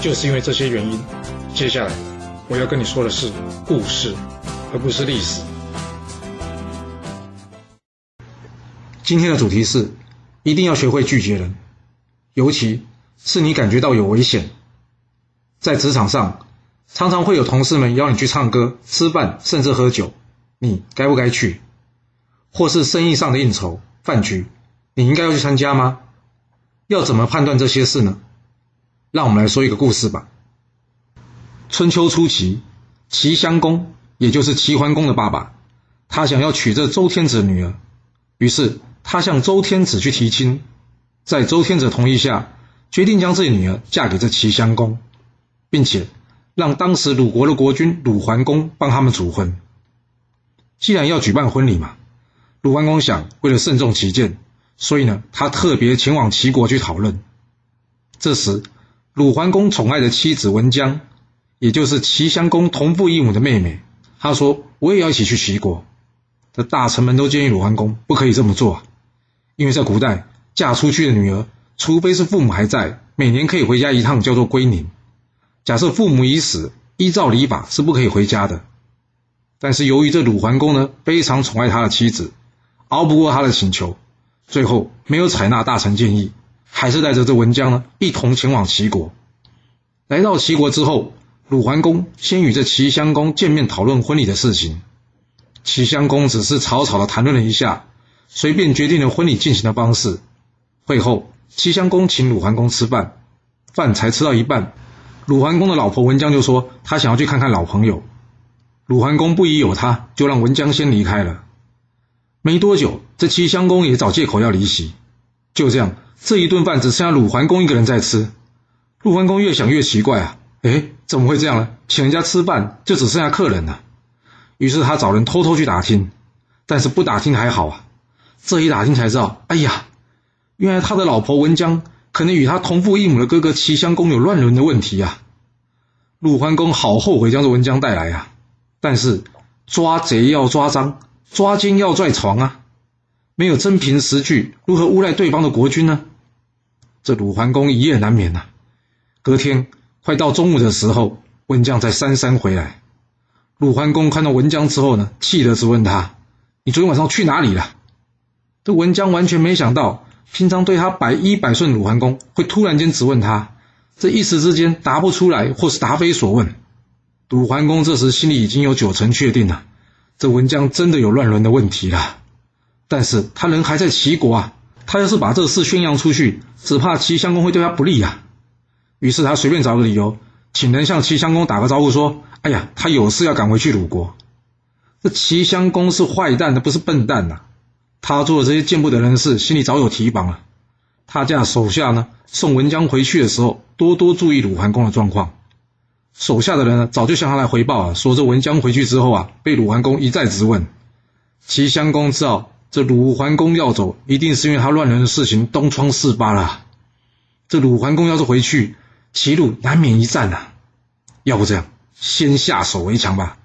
就是因为这些原因，接下来我要跟你说的是故事，而不是历史。今天的主题是，一定要学会拒绝人，尤其是你感觉到有危险。在职场上，常常会有同事们邀你去唱歌、吃饭，甚至喝酒，你该不该去？或是生意上的应酬、饭局，你应该要去参加吗？要怎么判断这些事呢？让我们来说一个故事吧。春秋初期，齐襄公，也就是齐桓公的爸爸，他想要娶这周天子的女儿，于是他向周天子去提亲，在周天子同意下，决定将自己女儿嫁给这齐襄公，并且让当时鲁国的国君鲁桓公帮他们主婚。既然要举办婚礼嘛，鲁桓公想为了慎重起见，所以呢，他特别前往齐国去讨论。这时。鲁桓公宠爱的妻子文姜，也就是齐襄公同父异母的妹妹，他说：“我也要一起去齐国。”这大臣们都建议鲁桓公不可以这么做，因为在古代嫁出去的女儿，除非是父母还在，每年可以回家一趟，叫做归宁。假设父母已死，依照礼法是不可以回家的。但是由于这鲁桓公呢非常宠爱他的妻子，熬不过他的请求，最后没有采纳大臣建议。还是带着这文姜呢，一同前往齐国。来到齐国之后，鲁桓公先与这齐襄公见面，讨论婚礼的事情。齐襄公只是草草的谈论了一下，随便决定了婚礼进行的方式。会后，齐襄公请鲁桓公吃饭，饭才吃到一半，鲁桓公的老婆文姜就说他想要去看看老朋友。鲁桓公不疑有他，就让文姜先离开了。没多久，这齐襄公也找借口要离席。就这样。这一顿饭只剩下鲁桓公一个人在吃，鲁桓公越想越奇怪啊，哎，怎么会这样呢？请人家吃饭就只剩下客人了。于是他找人偷偷去打听，但是不打听还好啊，这一打听才知道，哎呀，原来他的老婆文姜可能与他同父异母的哥哥齐襄公有乱伦的问题啊。鲁桓公好后悔将这文姜带来啊，但是抓贼要抓赃，抓奸要拽床啊。没有真凭实据，如何诬赖对方的国君呢？这鲁桓公一夜难眠呐。隔天快到中午的时候，文姜才姗姗回来。鲁桓公看到文姜之后呢，气得直问他：“你昨天晚上去哪里了？”这文姜完全没想到，平常对他百依百顺鲁桓公会突然间质问他，这一时之间答不出来，或是答非所问。鲁桓公这时心里已经有九成确定了，这文姜真的有乱伦的问题了。但是他人还在齐国啊，他要是把这事宣扬出去，只怕齐襄公会对他不利呀。于是他随便找个理由，请人向齐襄公打个招呼，说：“哎呀，他有事要赶回去鲁国。”这齐襄公是坏蛋，他不是笨蛋呐。他做的这些见不得人的事，心里早有提防了。他叫手下呢送文姜回去的时候，多多注意鲁桓公的状况。手下的人呢，早就向他来回报啊，说这文姜回去之后啊，被鲁桓公一再质问。齐襄公知道。这鲁桓公要走，一定是因为他乱伦的事情东窗事发了。这鲁桓公要是回去，齐鲁难免一战呐。要不这样，先下手为强吧。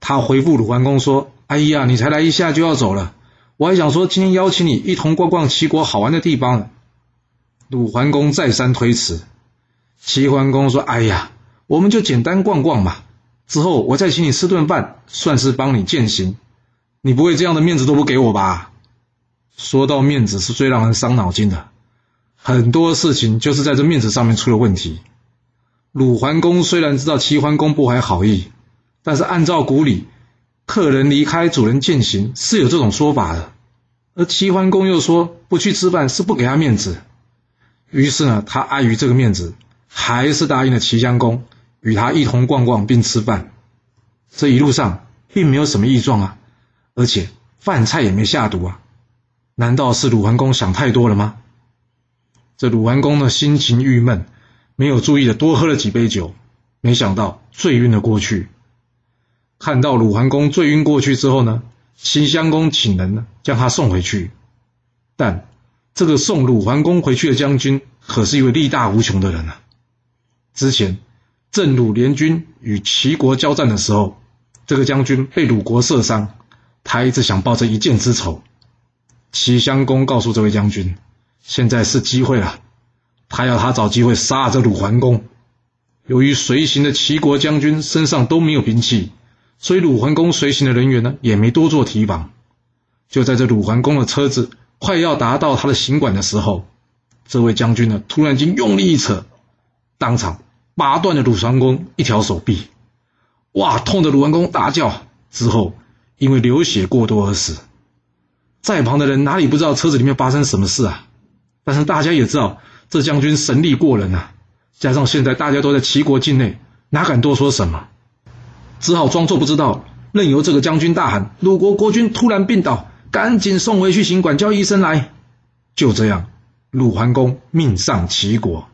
他回复鲁桓公说：“哎呀，你才来一下就要走了，我还想说今天邀请你一同逛逛齐国好玩的地方呢。”鲁桓公再三推辞。齐桓公说：“哎呀，我们就简单逛逛嘛，之后我再请你吃顿饭，算是帮你践行。”你不会这样的面子都不给我吧？说到面子是最让人伤脑筋的，很多事情就是在这面子上面出了问题。鲁桓公虽然知道齐桓公不怀好意，但是按照古礼，客人离开主人践行是有这种说法的，而齐桓公又说不去吃饭是不给他面子，于是呢，他碍于这个面子，还是答应了齐襄公与他一同逛逛并吃饭。这一路上并没有什么异状啊。而且饭菜也没下毒啊，难道是鲁桓公想太多了吗？这鲁桓公的心情郁闷，没有注意的多喝了几杯酒，没想到醉晕了过去。看到鲁桓公醉晕过去之后呢，齐襄公请人呢将他送回去。但这个送鲁桓公回去的将军可是一位力大无穷的人啊！之前郑鲁联军与齐国交战的时候，这个将军被鲁国射伤，他一直想报这一箭之仇。齐襄公告诉这位将军，现在是机会了，他要他找机会杀了这鲁桓公。由于随行的齐国将军身上都没有兵器，所以鲁桓公随行的人员呢也没多做提防。就在这鲁桓公的车子快要达到他的行馆的时候，这位将军呢突然间用力一扯，当场拔断了鲁桓公一条手臂。哇！痛的鲁桓公大叫，之后因为流血过多而死。在旁的人哪里不知道车子里面发生什么事啊？但是大家也知道这将军神力过人啊，加上现在大家都在齐国境内，哪敢多说什么？只好装作不知道，任由这个将军大喊：“鲁国国君突然病倒，赶紧送回去行馆，叫医生来。”就这样，鲁桓公命丧齐国。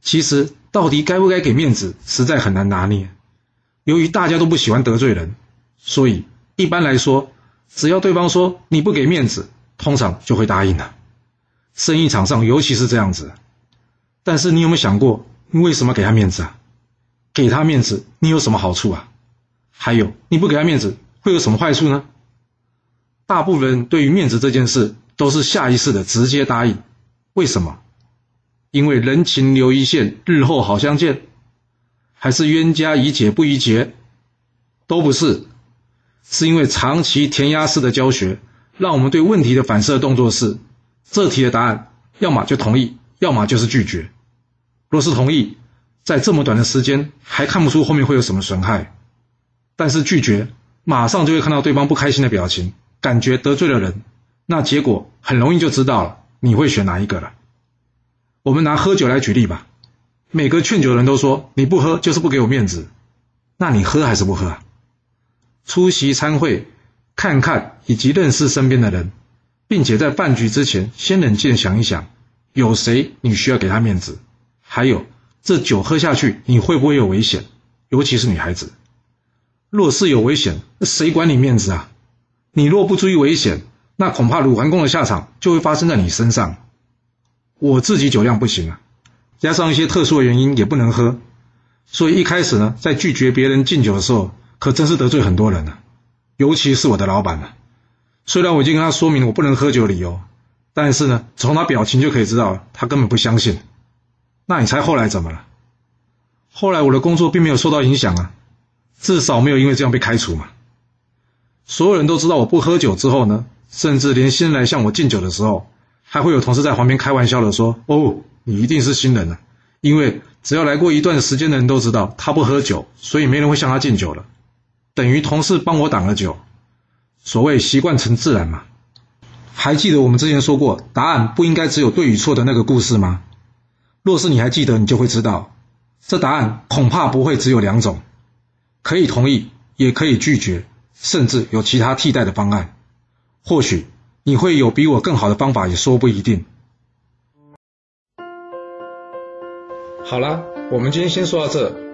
其实，到底该不该给面子，实在很难拿捏。由于大家都不喜欢得罪人，所以一般来说。只要对方说你不给面子，通常就会答应的。生意场上尤其是这样子。但是你有没有想过，你为什么给他面子啊？给他面子，你有什么好处啊？还有，你不给他面子，会有什么坏处呢？大部分人对于面子这件事，都是下意识的直接答应。为什么？因为人情留一线，日后好相见，还是冤家宜解不宜结？都不是。是因为长期填鸭式的教学，让我们对问题的反射动作是：这题的答案要么就同意，要么就是拒绝。若是同意，在这么短的时间还看不出后面会有什么损害；但是拒绝，马上就会看到对方不开心的表情，感觉得罪了人，那结果很容易就知道了，你会选哪一个了。我们拿喝酒来举例吧，每个劝酒的人都说你不喝就是不给我面子，那你喝还是不喝？出席参会，看看以及认识身边的人，并且在饭局之前先冷静想一想，有谁你需要给他面子？还有这酒喝下去你会不会有危险？尤其是女孩子，若是有危险，谁管你面子啊？你若不注意危险，那恐怕鲁桓公的下场就会发生在你身上。我自己酒量不行啊，加上一些特殊的原因也不能喝，所以一开始呢，在拒绝别人敬酒的时候。可真是得罪很多人了，尤其是我的老板了。虽然我已经跟他说明我不能喝酒的理由，但是呢，从他表情就可以知道他根本不相信。那你猜后来怎么了？后来我的工作并没有受到影响啊，至少没有因为这样被开除嘛。所有人都知道我不喝酒之后呢，甚至连新来向我敬酒的时候，还会有同事在旁边开玩笑的说：“哦，你一定是新人了，因为只要来过一段时间的人都知道他不喝酒，所以没人会向他敬酒了。”等于同事帮我挡了酒，所谓习惯成自然嘛。还记得我们之前说过，答案不应该只有对与错的那个故事吗？若是你还记得，你就会知道，这答案恐怕不会只有两种，可以同意，也可以拒绝，甚至有其他替代的方案。或许你会有比我更好的方法，也说不一定。好了，我们今天先说到这。